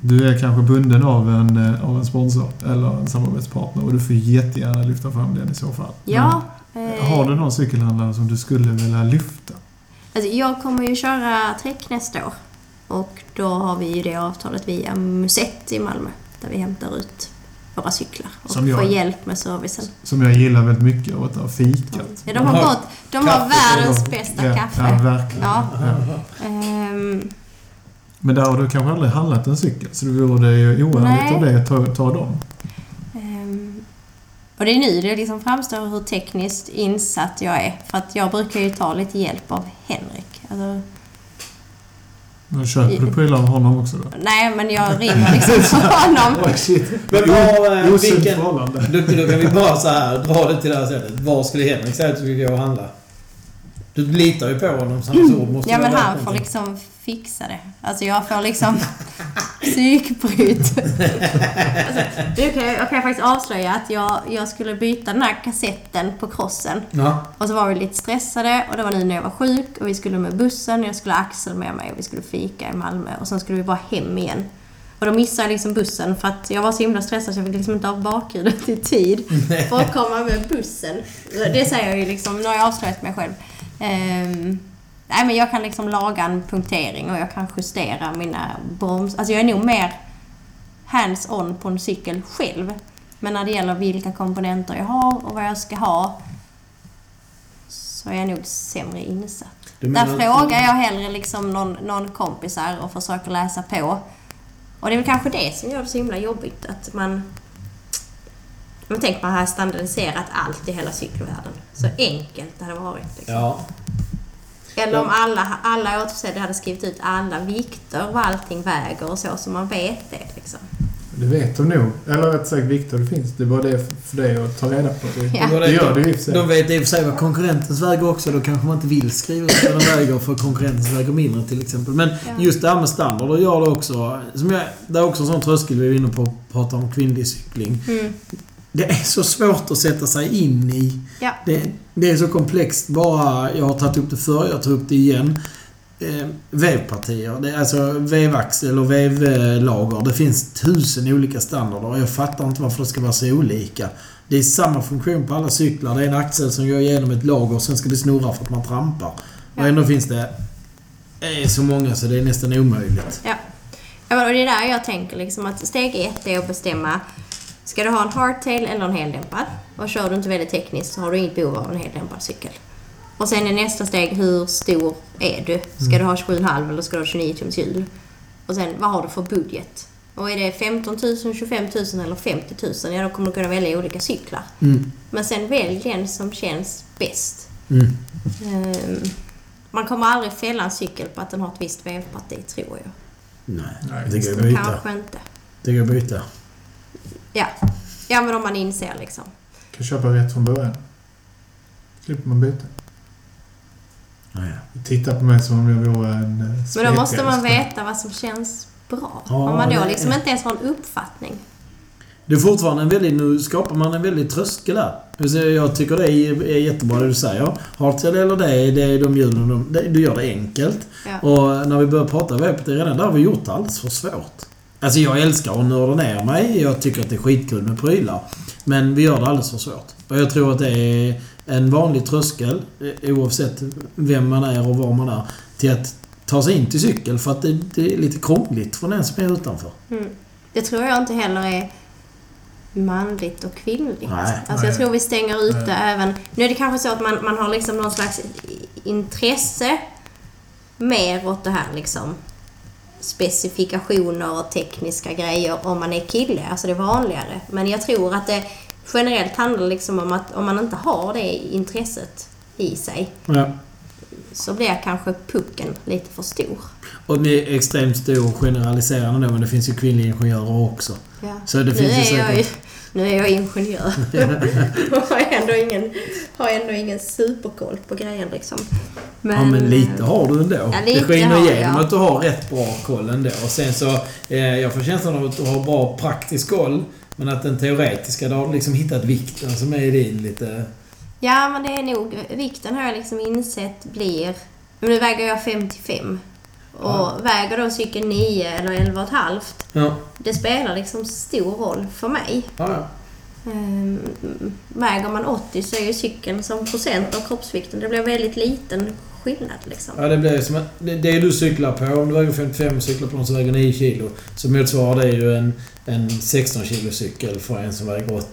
Du är kanske bunden av en, eh, av en sponsor eller en samarbetspartner och du får jättegärna lyfta fram den i så fall. Ja. Eh, har du någon cykelhandlare som du skulle vilja lyfta? Alltså, jag kommer ju köra Trek nästa år. Och då har vi ju det avtalet via Musett i Malmö. Där vi hämtar ut våra cyklar och Som jag- får hjälp med servicen. Som jag gillar väldigt mycket och att ha fikat. Ja, de, har gått, De har världens Ja, bästa Ja, kaffe. verkligen. Ja. Ja. Ehm, Men där har du kanske aldrig handlat en cykel, så det vore ju oärligt av dig att ta, ta dem. Och det är nu det liksom framstår hur tekniskt insatt jag är. För att jag brukar ju ta lite hjälp av Henrik. Alltså, Men köper du prylar av honom också då? nej, men jag ringer liksom på honom. Oj, shit. Men vad, eh, vilken... förhållande. Då, kan vi bara så här dra det till det här sättet. Var skulle Henrik säga att du skulle gå och handla? Du litar ju på honom, så hans ord måste Ja, men han får liksom fixa det. Alltså jag får liksom psykbryt. alltså, nu kan jag, kan faktiskt avslöja att jag, jag skulle byta den här kassetten på krossen. Ja. Och så var vi lite stressade och det var nu när jag var sjuk och vi skulle med bussen. Jag skulle ha Axel med mig och vi skulle fika i Malmö och sen skulle vi bara hem igen. Och då missade jag liksom bussen för att jag var så himla stressad så jag fick liksom inte av bakljudet i tid för att komma med bussen. Det säger jag ju liksom, nu har jag avslöjat mig själv. Ehm, nej men jag kan liksom laga en punktering och jag kan justera mina broms... Alltså jag är nog mer hands-on på en cykel själv. Men när det gäller vilka komponenter jag har och vad jag ska ha så är jag nog sämre insatt. Där frågar jag hellre liksom någon, någon kompisar och försöker läsa på. Och det är väl kanske det som gör det så himla jobbigt att man... Men tänk man har standardiserat allt i hela cykelvärlden. Så enkelt det hade varit. Liksom. Ja. Eller om alla, alla återförsäljare hade skrivit ut alla vikter, vad allting väger och så, så man vet det liksom. Det vet de nog. Eller rätt sagt, Viktor, det finns. Det är bara det för dig att ta reda på. Det, Ja. det gör det i och för sig. De vet i och för sig vad konkurrentens väger också. Då kanske man inte vill skriva ut vad den väger för konkurrentens väger mindre till exempel. Men Ja. just det här med standarder gör det också. Som jag, det är också en sån tröskel vi är inne på att prata om kvinnlig cykling. Mm. Det är så svårt att sätta sig in i. Ja. Det, det är så komplext bara. Jag har tagit upp det förr, jag tar upp det igen. Eh, vevpartier, det är alltså vevaxel och vevlager. Det finns tusen olika standarder och jag fattar inte varför det ska vara så olika. Det är samma funktion på alla cyklar. Det är en axel som går igenom ett lager och sen ska det snurra för att man trampar. Och Ja. ändå finns det eh, så många så det är nästan omöjligt. Ja. och det är där jag tänker liksom att steg ett är att bestämma Ska du ha en hardtail eller en heldämpad? Och kör du inte väldigt tekniskt så har du inget behov av en heldämpad cykel. Och sen är nästa steg, hur stor är du? Ska du ha 7,5 eller ska du ha 29 tums hjul? Och sen, vad har du för budget? Och är det 15 000, 25 000 eller 50 000, ja då kommer du kunna välja olika cyklar. Mm. Men sen välj den som känns bäst. Mm. Ehm, man kommer aldrig fälla en cykel på att den har ett visst vevparti, tror jag. Nej, Nej, det går att byta. Kanske inte. Det går att byta. Ja. ja, men om man inser liksom. kan köpa rätt från början. slipper man byta. Nej. Titta på mig som om jag vore en eh, Men då måste man veta vad som känns bra. Ja, om man då liksom är- inte ens har en uppfattning. Det är fortfarande en väldigt... Nu skapar man en väldig tröskel där. Jag tycker det är, jättebra det du säger. Hardtail eller det, det är de hjulen Du gör det enkelt. Ja. Och när vi börjar prata webbt redan där har vi gjort alldeles för svårt. Alltså jag älskar att nörda ner mig. Jag tycker att det är skitkul med prylar. Men vi gör det alldeles för svårt. Och jag tror att det är en vanlig tröskel, eh, oavsett vem man är och var man är, till att ta sig in till cykel. För att det, det är lite krångligt för den som är utanför. Mm. Det tror jag inte heller är manligt och kvinnligt. Nej. alltså jag Nej. tror vi stänger ute Nej. även... Nu är det kanske så att man, man har liksom någon slags intresse mer åt det här liksom specifikationer och tekniska grejer om man är kille. Alltså det är vanligare. Men jag tror att det generellt handlar liksom om att om man inte har det intresset i sig Ja. så blir kanske pucken lite för stor. Och det är extremt stor generaliserande då, men det finns ju kvinnliga ingenjörer också. Ja. Så det nu, finns ju är jag ju, säkert... nu är jag ingenjör och har ändå ingen, har ändå ingen superkoll på grejen liksom. Men, ja, men lite har du ändå. Ja, lite det skiner igenom att du har rätt bra koll ändå. Och sen så... Eh, jag får känslan av att du har bra praktisk koll. Men att den teoretiska, du har liksom hittat vikten som är i din lite... Ja, men det är nog... Vikten har jag liksom insett blir... Men nu väger jag 55. Och Ja. väger då cykeln 9 eller 11,5 Ja. det spelar liksom stor roll för mig. Ja, ja. Ehm, väger man 80 så är ju cykeln som procent av kroppsvikten, det blir väldigt liten skillnad liksom. Ja, det blir som. Det, det du cyklar på, om du väger 55 och cyklar på någon som väger 9 kilo, så motsvarar det ju en, en 16 kilo cykel för en som väger 80.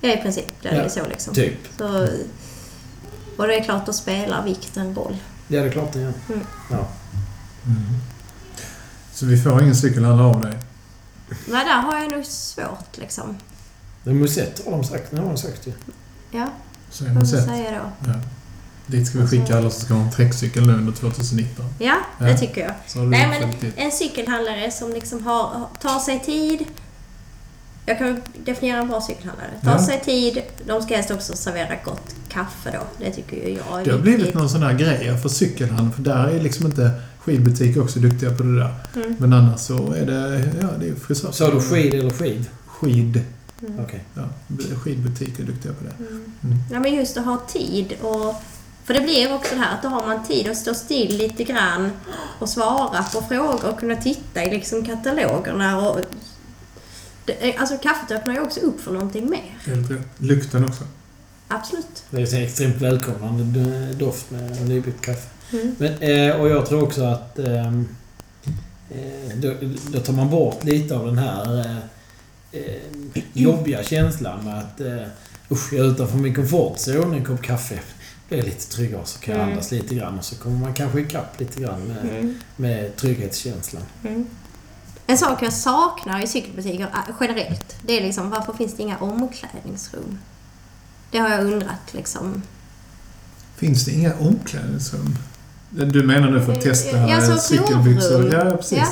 Ja, i princip. Det är Ja, så liksom. Typ. Så, Och det är klart, då spelar vikten roll. Ja, det är klart det gör. Mm. Ja. Mm. Så vi får ingen cykelhandlare av dig? Nej, där har jag nog svårt liksom. Men Musett har de sagt. Det har de sagt ju. Ja, man man sett. säga då. Ja. Dit ska vi skicka alla som ska ha en träckcykel nu under 2019. Ja, det Ja. tycker jag. Nej, men en cykelhandlare som liksom har, tar sig tid. Jag kan definiera en bra cykelhandlare. Tar Ja. sig tid. De ska helst också servera gott kaffe då. Det tycker jag är Det har viktigt. blivit någon sån här grej för cykelhandel, för där är liksom inte skidbutiker också duktiga på det där. Mm. Men annars så är det, ja det är frisör. Sa du skid eller skid? Skid. Mm. Okej. Ja, skidbutiker är duktiga på det. Mm. Mm. Ja, men just att ha tid och... För det blir också det här att då har man tid att stå still lite grann och svara på frågor och kunna titta i liksom katalogerna och... Det, är- alltså kaffet öppnar ju också upp för någonting mer. Helt rätt. Lukten också. Absolut. Det är en extremt välkomnande doft med nybryggt kaffe. Mm. Men, eh, och jag tror också att ehm, eh, då, då tar man bort lite av den här eh, eh, jobbiga känslan med att eh, usch, jag är utanför min komfortzon, en kopp kaffe. Det är lite tryggare så kan jag Mm. andas lite grann och så kommer man kanske ikapp lite grann med, Mm. med trygghetskänslan. Mm. En sak jag saknar i cykelbutiker generellt, det är liksom varför finns det inga omklädningsrum? Det har jag undrat liksom. Finns det inga omklädningsrum? Du menar nu för att testa Ja, cykelbyxor? Ja, precis. Ja.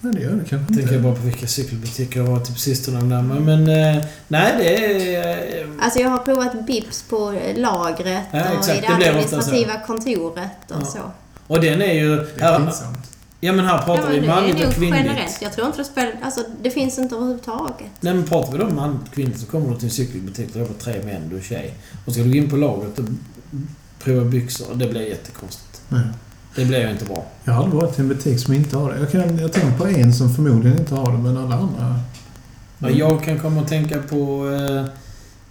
Nej, det gör det kanske Jag tänker inte. bara på vilka cykelbutiker jag har varit på sistone. där. Men, men eh, nej, det är... eh, Alltså jag har provat Bips på lagret Ja, och i det Det administrativa kontoret och Ja. så. Och den är ju... Det är Här, pinsamt. Ja men här Ja, pratar men vi det är manligt nog och kvinnligt. generellt. Jag tror inte det spelar... Alltså det finns inte överhuvudtaget. Nej men pratar vi då manligt och kvinnligt så kommer du till en cykelbutik där det är tre män, du är tjej. Och ska du gå in på lagret och prova byxor. Det blir jättekonstigt. Nej. Det blir ju inte bra. Jag har aldrig varit i en butik som inte har det. Jag, kan, jag tänker på en som förmodligen inte har det, men alla andra... Ja, Jag kan komma att tänka på... Eh,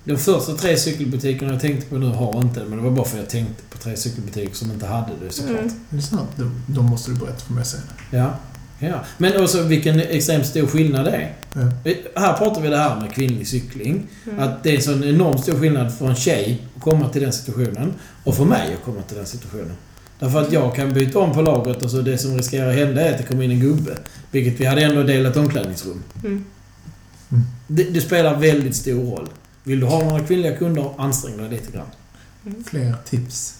de första tre cykelbutikerna jag tänkte på nu har inte det, men det var bara för att jag tänkte på tre cykelbutiker som inte hade det såklart. Mm. Är det sant? De, de måste du berätta för mig sen. Ja. ja. Men också vilken extremt stor skillnad det är. Ja. Här pratar vi det här med kvinnlig cykling. Mm. Att det är en sån enormt stor skillnad för en tjej att komma till den situationen och för mig att komma till den situationen. Därför att jag kan byta om på lagret och så det som riskerar att hända är att det kommer in en gubbe. Vilket vi hade ändå delat omklädningsrum. Mm. Det, det spelar väldigt stor roll. Vill du ha några kvinnliga kunder, ansträng dig lite grann. Fler tips.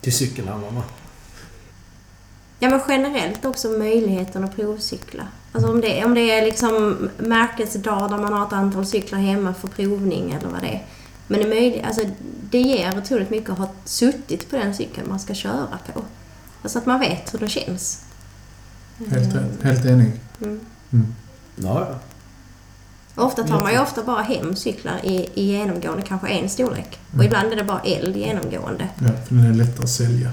Till cykelhandlarna. Ja men generellt också möjligheten att provcykla. Alltså om det, om det är liksom märkesdag där man har ett antal cyklar hemma för provning eller vad det är. Men det, är möjligt, alltså, det ger otroligt mycket att ha suttit på den cykeln man ska köra på. Alltså att man vet hur det känns. Helt rätt. Helt enig. Mm. Mm. Ja. Ofta tar man ju ofta bara hem cyklar i, i genomgående, kanske en storlek. Och Mm. ibland är det bara L genomgående. Ja, för den är lättare att sälja.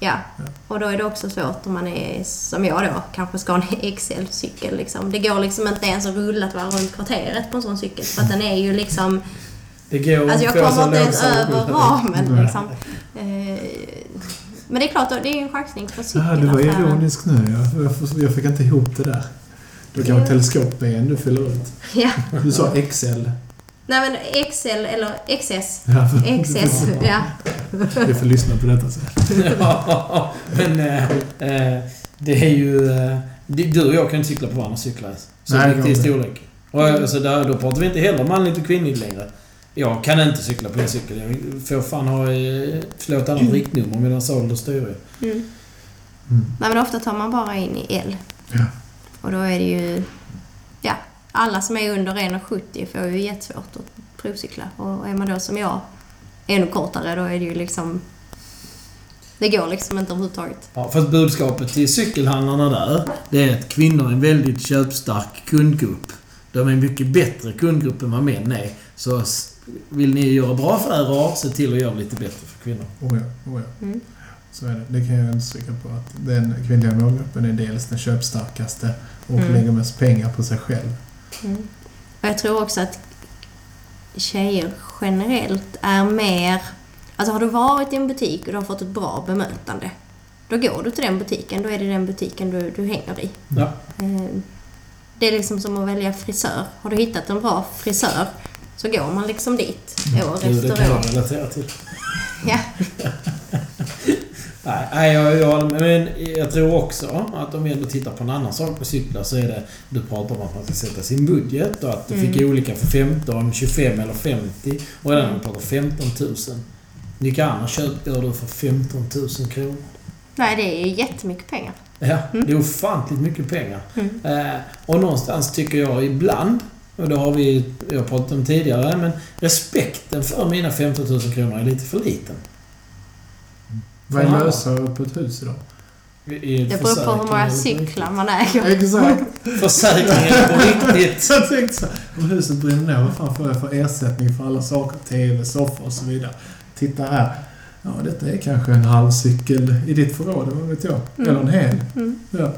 Ja. Ja. Och då är det också svårt om man är, som jag då, kanske ska ha en XL-cykel. Liksom. Det går liksom inte ens att rulla ett varv runt kvarteret på en sån cykel. För att den är ju liksom... Det går Alltså jag kommer inte ens över ramen liksom. Eh, Men det är klart, det är ju en chansning på Ja, du var ironisk nu. Jag, jag, jag fick inte ihop det där. Du kan ha Ja. teleskopben du fyller ut. Ja. Du sa XL. Nej men XL eller XS. Ja, XS, ja. Vi får lyssna på detta sen. ja, men eh, det är ju... Eh, du och jag kan inte cykla på varandras cyklar. Så Nej, det riktig storlek. Och alltså, där, då pratar vi inte heller manligt och kvinnligt längre. Jag kan inte cykla på en cykel. Jag får fan ha... Slå ett annat riktnummer medan ålder styr. Mm. Mm. Nej men ofta tar man bara in i L. Ja. Och då är det ju... Ja, alla som är under 1,70 får ju jättesvårt att provcykla. Och är man då som jag, ännu kortare, då är det ju liksom... Det går liksom inte överhuvudtaget. Ja, fast budskapet till cykelhandlarna där, det är att kvinnor är en väldigt köpstark kundgrupp. De är en mycket bättre kundgrupp än vad män är. Så vill ni göra bra affärer, se till att göra lite bättre för kvinnor. Oh ja, oh ja. Mm. Så är det. Det kan jag understryka på att den kvinnliga målgruppen är dels den köpstarkaste och Mm. lägger mest pengar på sig själv. Mm. Och jag tror också att tjejer generellt är mer... Alltså har du varit i en butik och du har fått ett bra bemötande, då går du till den butiken. Då är det den butiken du, du hänger i. Ja. Eh, Det är liksom som att välja frisör. Har du hittat en bra frisör så går man liksom dit år Du, det efter kan år. jag relatera till. Ja. Nej, jag, jag, men jag tror också att om vi ändå tittar på en annan sak på cyklar så är det... Du pratar om att man ska sätta sin budget och att du fick Mm. olika för 15, 25 eller 50. Och redan när vi pratar 15 000. Vilka andra köp gör du för 15 000 kronor? Nej, det är jättemycket pengar. Ja, det är ofantligt mycket pengar. Mm. Eh, och någonstans tycker jag ibland, och det har vi jag pratat om tidigare, men respekten för mina 15 000 kronor är lite för liten. Vad är lösa på ett hus idag? Det beror på hur många cyklar man äger. Exakt. Försäkringen på riktigt. Jag tänkte så här, om huset brinner ner, vad fan får jag för ersättning för alla saker? TV, soffa och så vidare. Titta här. Ja, detta är kanske en halv cykel i ditt förråd, vad vet jag? Mm. Eller en hel. Mm. Ja,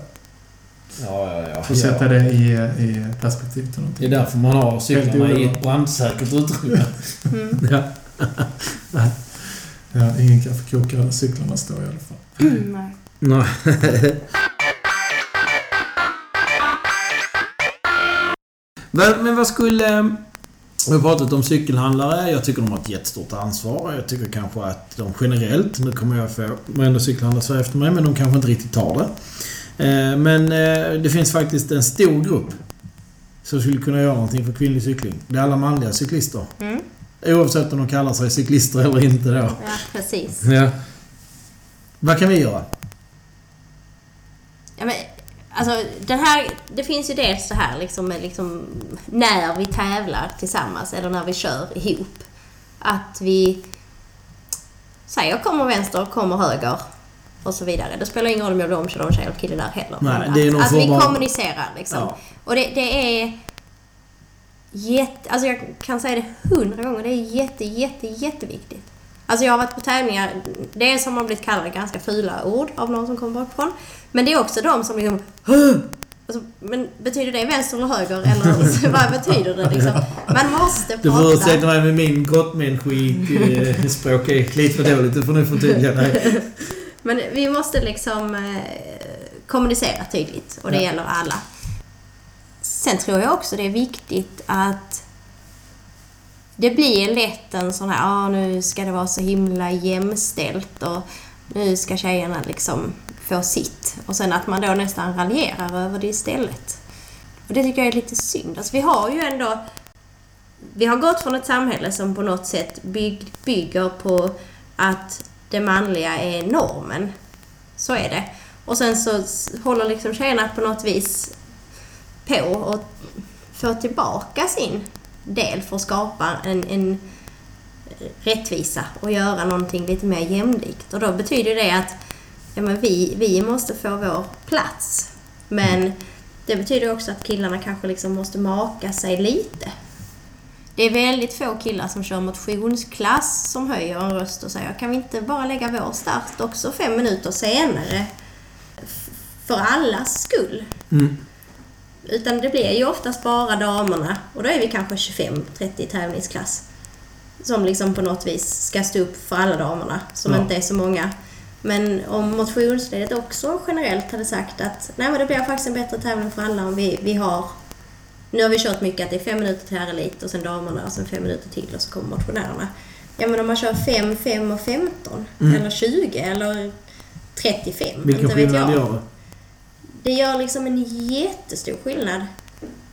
Ja, ja, ja. för att sätta ja. det i, i perspektiv till Det är någonting. därför man har cyklarna i ett brandsäkert utrymme. Mm. Ja. Ja, ingen kaffekokare där cyklarna står i alla fall. Mm, nej. Nej. men, men vad skulle... Vi har pratat om cykelhandlare. Jag tycker de har ett jättestort ansvar. Jag tycker kanske att de generellt, nu kommer jag få varenda cykelhandlare säga efter mig, men de kanske inte riktigt tar det. Eh, Men eh, det finns faktiskt en stor grupp som skulle kunna göra någonting för kvinnlig cykling. Det är alla manliga cyklister. Mm. Oavsett om de kallar sig cyklister eller inte då. Ja, precis. Ja. Vad kan vi göra? Ja, men, alltså, den här, det finns ju dels så här liksom, med liksom, när vi tävlar tillsammans eller när vi kör ihop. Att vi säger kommer vänster, kommer höger och så vidare. Det spelar ingen roll om jag blir omkörd av en tjej eller kille där heller. Nej, det att, att vi kommunicerar liksom. Ja. Och det, det är jätte, alltså jag kan säga det hundra gånger, det är jätte, jätte, jätteviktigt. Alltså jag har varit på tävlingar, dels har man blivit kallade ganska fula ord av någon som kommer bakifrån. Men det är också de som liksom alltså, Men betyder det vänster eller höger eller vad betyder det liksom? Man måste Du får ursäkta prata. mig med min grottmänniskoskit språk är lite för dåligt. Du får nu förtydliga dig. Men vi måste liksom eh, kommunicera tydligt och det Ja. gäller alla. Sen tror jag också det är viktigt att det blir lätt en sån här, ah, nu ska det vara så himla jämställt och nu ska tjejerna liksom få sitt. Och sen att man då nästan raljerar över det istället. Och det tycker jag är lite synd. Alltså vi har ju ändå... Vi har gått från ett samhälle som på något sätt bygg, bygger på att det manliga är normen. Så är det. Och sen så håller liksom tjejerna på något vis på och få tillbaka sin del för att skapa en, en rättvisa och göra någonting lite mer jämlikt. Och då betyder det att ja, men vi, vi måste få vår plats. Men det betyder också att killarna kanske liksom måste maka sig lite. Det är väldigt få killar som kör motionsklass som höjer en röst och säger kan vi inte bara lägga vår start också fem minuter senare? För allas skull. Mm. Utan det blir ju oftast bara damerna, och då är vi kanske 25-30 i tävlingsklass, som liksom på något vis ska stå upp för alla damerna, som Ja. inte är så många. Men om motionsledet också generellt hade sagt att nej men det blir faktiskt en bättre tävling för alla om vi, vi har nu har vi kört mycket att det är fem minuter till herrelit och sen damerna och sen fem minuter till och så kommer motionärerna. Ja men om man kör 5, 5 och 15 Mm. eller 20 eller 35. Vilken inte vet skillnad jag. gör det? Det gör liksom en jättestor skillnad.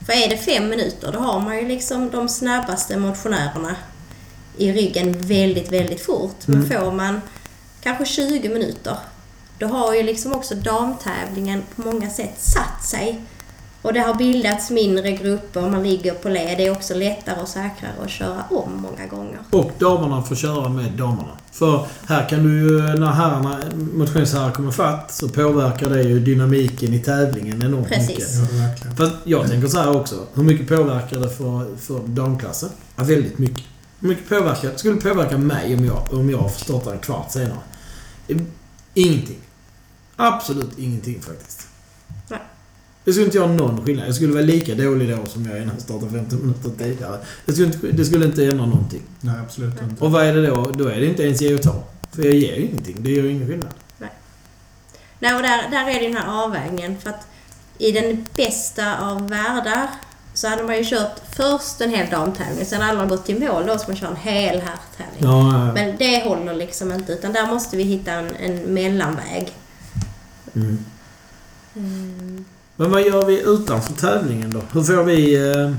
För är det fem minuter då har man ju liksom de snabbaste motionärerna i ryggen väldigt, väldigt fort. Men Mm. får man kanske 20 minuter då har ju liksom också damtävlingen på många sätt satt sig. Och det har bildats mindre grupper, man ligger på led. Det är också lättare och säkrare att köra om många gånger. Och damerna får köra med damerna. För här kan du ju, när herrarna, motionsherrar kommer fatt så påverkar det ju dynamiken i tävlingen enormt Precis. mycket. Ja. Fast jag tänker så här också. Hur mycket påverkar det för, för damklassen? Ja, väldigt mycket. Hur mycket påverkar, skulle det påverka mig om jag, om jag får starta en kvart senare? Ingenting. Absolut ingenting faktiskt. Nej. Det skulle inte göra någon skillnad. Jag skulle vara lika dålig då som jag är när jag startar 15 minuter tidigare. Det skulle inte, det skulle inte ändra någonting. Nej, absolut inte. Och vad är det då? Då är det inte ens ge och ta. För jag ger ju ingenting. Det gör ju ingen skillnad. Nej, och där, där är det den här avvägningen. För att i den bästa av världar så hade man ju kört först en hel damtävling, sen alla har gått till mål, då ska man köra en hel herrtävling. Ja, ja. Men det håller liksom inte, utan där måste vi hitta en, en mellanväg. Mm. Mm. Men vad gör vi utanför tävlingen då? Hur får vi... Eh,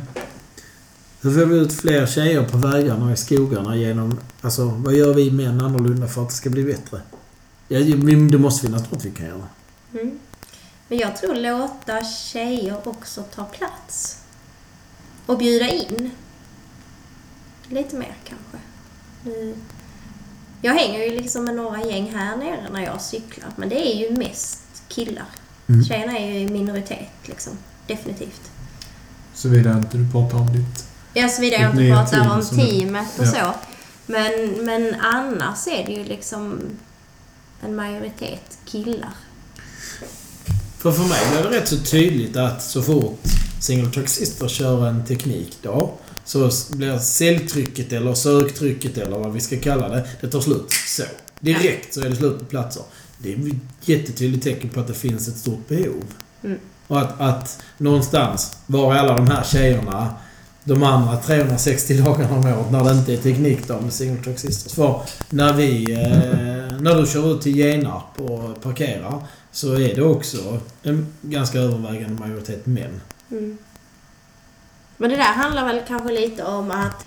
hur får vi ut fler tjejer på vägarna och i skogarna genom... Alltså, vad gör vi män annorlunda för att det ska bli bättre? Ja, det måste finnas något vi kan göra. Mm. Men jag tror låta tjejer också ta plats. Och bjuda in. Lite mer kanske. Mm. Jag hänger ju liksom med några gäng här nere när jag cyklar. Men det är ju mest killar. Mm. Tjejerna är ju i minoritet liksom. Definitivt. Såvida inte du pratar om ditt... Ja, såvida jag inte pratar team om teamet och Ja. så. Men, men annars är det ju liksom en majoritet killar. För för mig blir det rätt så tydligt att så fort single track sister kör en teknik då så blir säljtrycket eller söktrycket eller vad vi ska kalla det, det tar slut så. Direkt så är det slut på platser. Det är ett jättetydligt tecken på att det finns ett stort behov. Mm. Och att, att någonstans var är alla de här tjejerna de andra 360 dagarna om året när det inte är teknik då med single sisters. För när vi... Eh, när du kör ut till Genarp och parkerar så är det också en ganska övervägande majoritet män. Mm. Men det där handlar väl kanske lite om att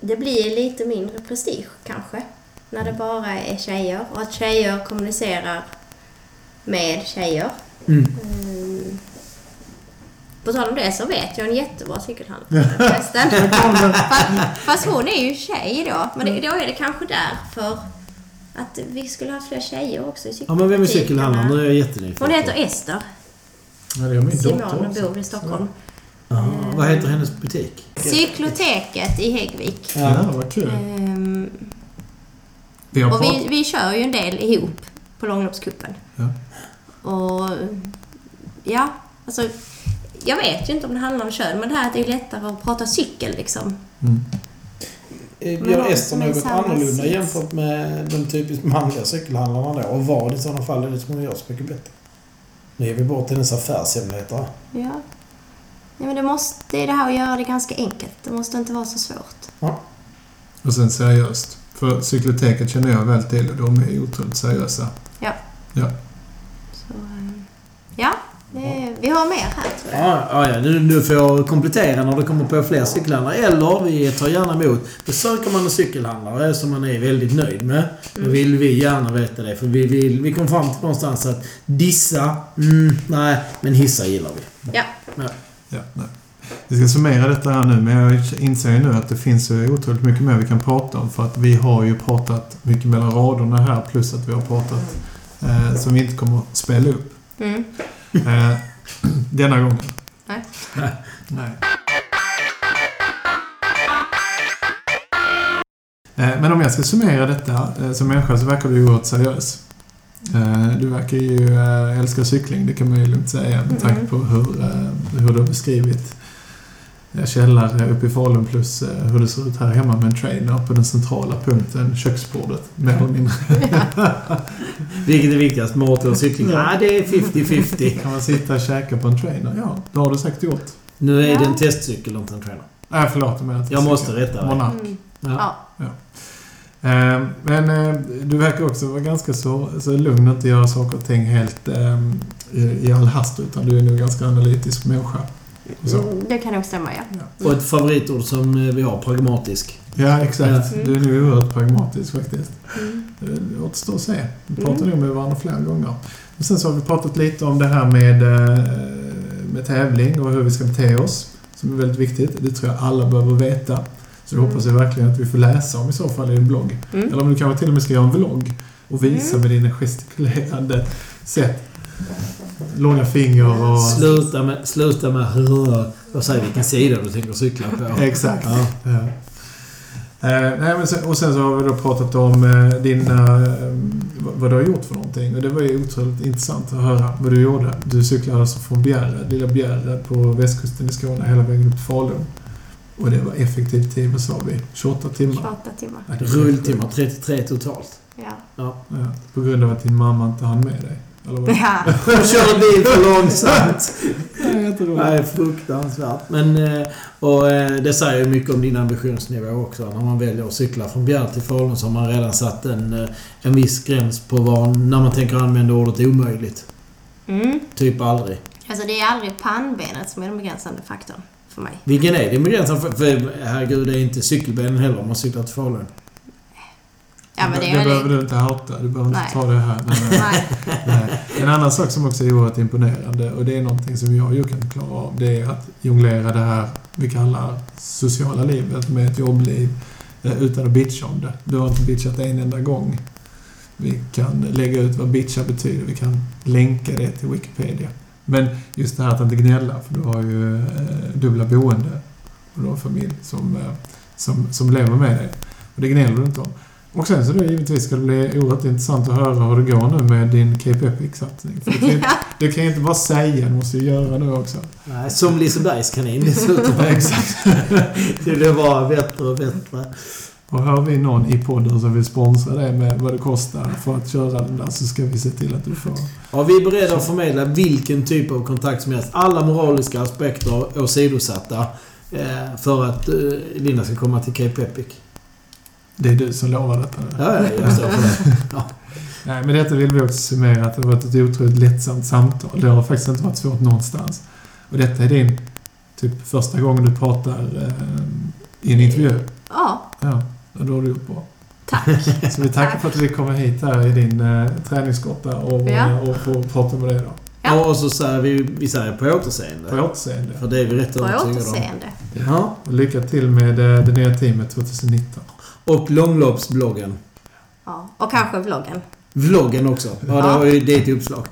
det blir lite mindre prestige kanske. När det bara är tjejer och att tjejer kommunicerar med tjejer. Mm. Mm. På tal om det så vet jag en jättebra cykelhandlare förresten. fast, fast hon är ju tjej då. Men det, då är det kanske därför att vi skulle ha fler tjejer också i Ja men vem är cykelbutikerna. cykelhandlaren? Nu är jag jättenyfiken. Hon heter Esther. Ja, det är min dotter Simon också. bor i Stockholm. Ja, vad heter hennes butik? Cykloteket i Häggvik. Ja, vad kul. Ehm, Vi och vi, vi kör ju en del ihop på långloppscupen. Ja. Och ja, alltså jag vet ju inte om det handlar om kön, men det här att det är lättare att prata cykel liksom. Mm. Men Gör Ester något annorlunda sits. jämfört med de typiskt manliga cykelhandlarna då? Och vad i sådana fall är det som hon gör så mycket bättre? Nu ger vi bort hennes affärshemligheter. Ja. ja men det, måste, det är det här att göra det ganska enkelt. Det måste inte vara så svårt. Och sen seriöst. För cykloteket känner jag väl till och de är otroligt seriösa. Så, ehm, ja, vi har mer här tror jag. Ja, ja, ja. Du, du får komplettera när det kommer på fler cykelhandlare. Eller vi tar gärna emot. Besöker man en cykelhandlare som man är väldigt nöjd med. Då Mm. vill vi gärna veta det. För vi, vill, vi kom fram till någonstans att dissa, mm, nej. Men hissa gillar vi. Ja. Ja, nej. Vi ska summera detta här nu, men jag inser ju nu att det finns så otroligt mycket mer vi kan prata om. För att vi har ju pratat mycket mellan raderna här, plus att vi har pratat eh, som vi inte kommer att spela upp. Mm. Eh, denna gången. Nej. Nej. Eh, Men om jag ska summera detta eh, som människa så verkar du oerhört seriös. Eh, Du verkar ju eh, älska cykling, det kan man ju lugnt säga med tanke på hur, eh, hur du har beskrivit källare uppe i Falun plus eh, hur det ser ut här hemma med en trainer på den centrala punkten, köksbordet, mer eller mindre. Vilket är viktigast? Mat eller cykling? Ja. Det är 50-50. Kan man sitta och käka på en trainer? Ja, det har du säkert gjort. Nu är det en testcykel inte en trainer. Nej, förlåt. Jag, menar inte Jag måste rätta dig. Monark. Mm. Ja. Ja. Eh, Men eh, du verkar också vara ganska så, så lugn och inte göra saker och ting helt eh, i, i all hast utan du är nog ganska analytisk människa. Så. Mm, Det kan nog stämma, ja. Och ett favoritord som eh, vi har, pragmatisk. Ja, exakt. Mm. Du är nog oerhört pragmatisk faktiskt. Mm. Det återstår att se. Vi pratar Mm. nog med varandra flera gånger. Och sen så har vi pratat lite om det här med, eh, med tävling och hur vi ska bete oss. Som är väldigt viktigt. Det tror jag alla behöver veta. Så det Mm. hoppas jag verkligen att vi får läsa om i så fall i din blogg. Mm. Eller om du kanske till och med ska göra en vlogg och visa Mm. med dina gestikulerande sätt. Långa finger och... Sluta med, sluta med rör och säg vilken sida du tänker cykla på. Exakt. Ja. Ja. Eh, nej, men sen, och sen så har vi då pratat om eh, dina, eh, vad, du har gjort för någonting. Och det var ju otroligt intressant att höra vad du gjorde. Du cyklade alltså från Bjärred, lilla Bjärred på västkusten i Skåne hela vägen upp till Falun. Och det var effektiv tid, vad sa vi? 28 timmar? 28 timmar. Rulltimmar 33 totalt. Ja. Ja. Ja, på grund av att din mamma inte hann med dig. Eller vad? ja. Hon kör bil för långsamt. är jätteroligt. Nej, fruktansvärt. Men, eh, och eh, det säger ju mycket om din ambitionsnivå också. När man väljer att cykla från Bjärred till Falun så har man redan satt en, eh, en viss gräns på vad, när man tänker använda ordet omöjligt. Mm. Typ aldrig. Alltså det är aldrig pannbenet som är den begränsande faktorn för mig. Vilken är din begränsande? För, för herregud, det är inte cykelbenen heller om man cyklar till Falun. Ja, men det det behöver väl... du inte hata. Du behöver inte Nej. ta det här. Men, Nej. nej. En annan sak som också är oerhört imponerande och det är någonting som jag ju kan klara av. Det är att jonglera det här vi kallar sociala livet med ett jobbliv eh, utan att bitcha om det. Du har inte bitchat en enda gång. Vi kan lägga ut vad bitcha betyder. Vi kan länka det till Wikipedia. Men just det här att inte gnälla, för du har ju eh, dubbla boende och du har familj som, eh, som, som lever med dig. Och det gnäller du inte om. Och sen så då givetvis ska det bli oerhört intressant att höra hur det går nu med din Cape Epic-satsning. Du kan, ju inte, du kan ju inte bara säga, du måste ju göra nu också. Nej, som Lisebergs kanin dessutom. Exakt. det blir bara bättre och bättre. Och hör vi någon i podden som vill sponsra det med vad det kostar för att köra den där så ska vi se till att du får. Ja, vi är beredda att förmedla vilken typ av kontakt som helst. Alla moraliska aspekter åsidosatta. Eh, för att eh, Linda ska komma till Cape Epic. Det är du som lovar detta nu. Ja, ja, jag står för det. Ja. Nej, men detta vill vi också summera att det har varit ett otroligt lättsamt samtal. Det har faktiskt inte varit svårt någonstans. Och detta är din typ första gången du pratar eh, i en intervju. Ja, Ja, och då har du gjort bra. tack. Så vi tackar för att vi kommer hit här i din eh, träningsgrotta och, Ja. och får prata med dig då. Ja. Och så säger vi, vi säger på återseende. På återseende. För det är vi rätt På övertygade om. återseende. Ja. Och lycka till med eh, det nya teamet 2019. Och långloppsbloggen. Ja. Och kanske vloggen. Vloggen också. Ja, Ja. det är ett uppslag.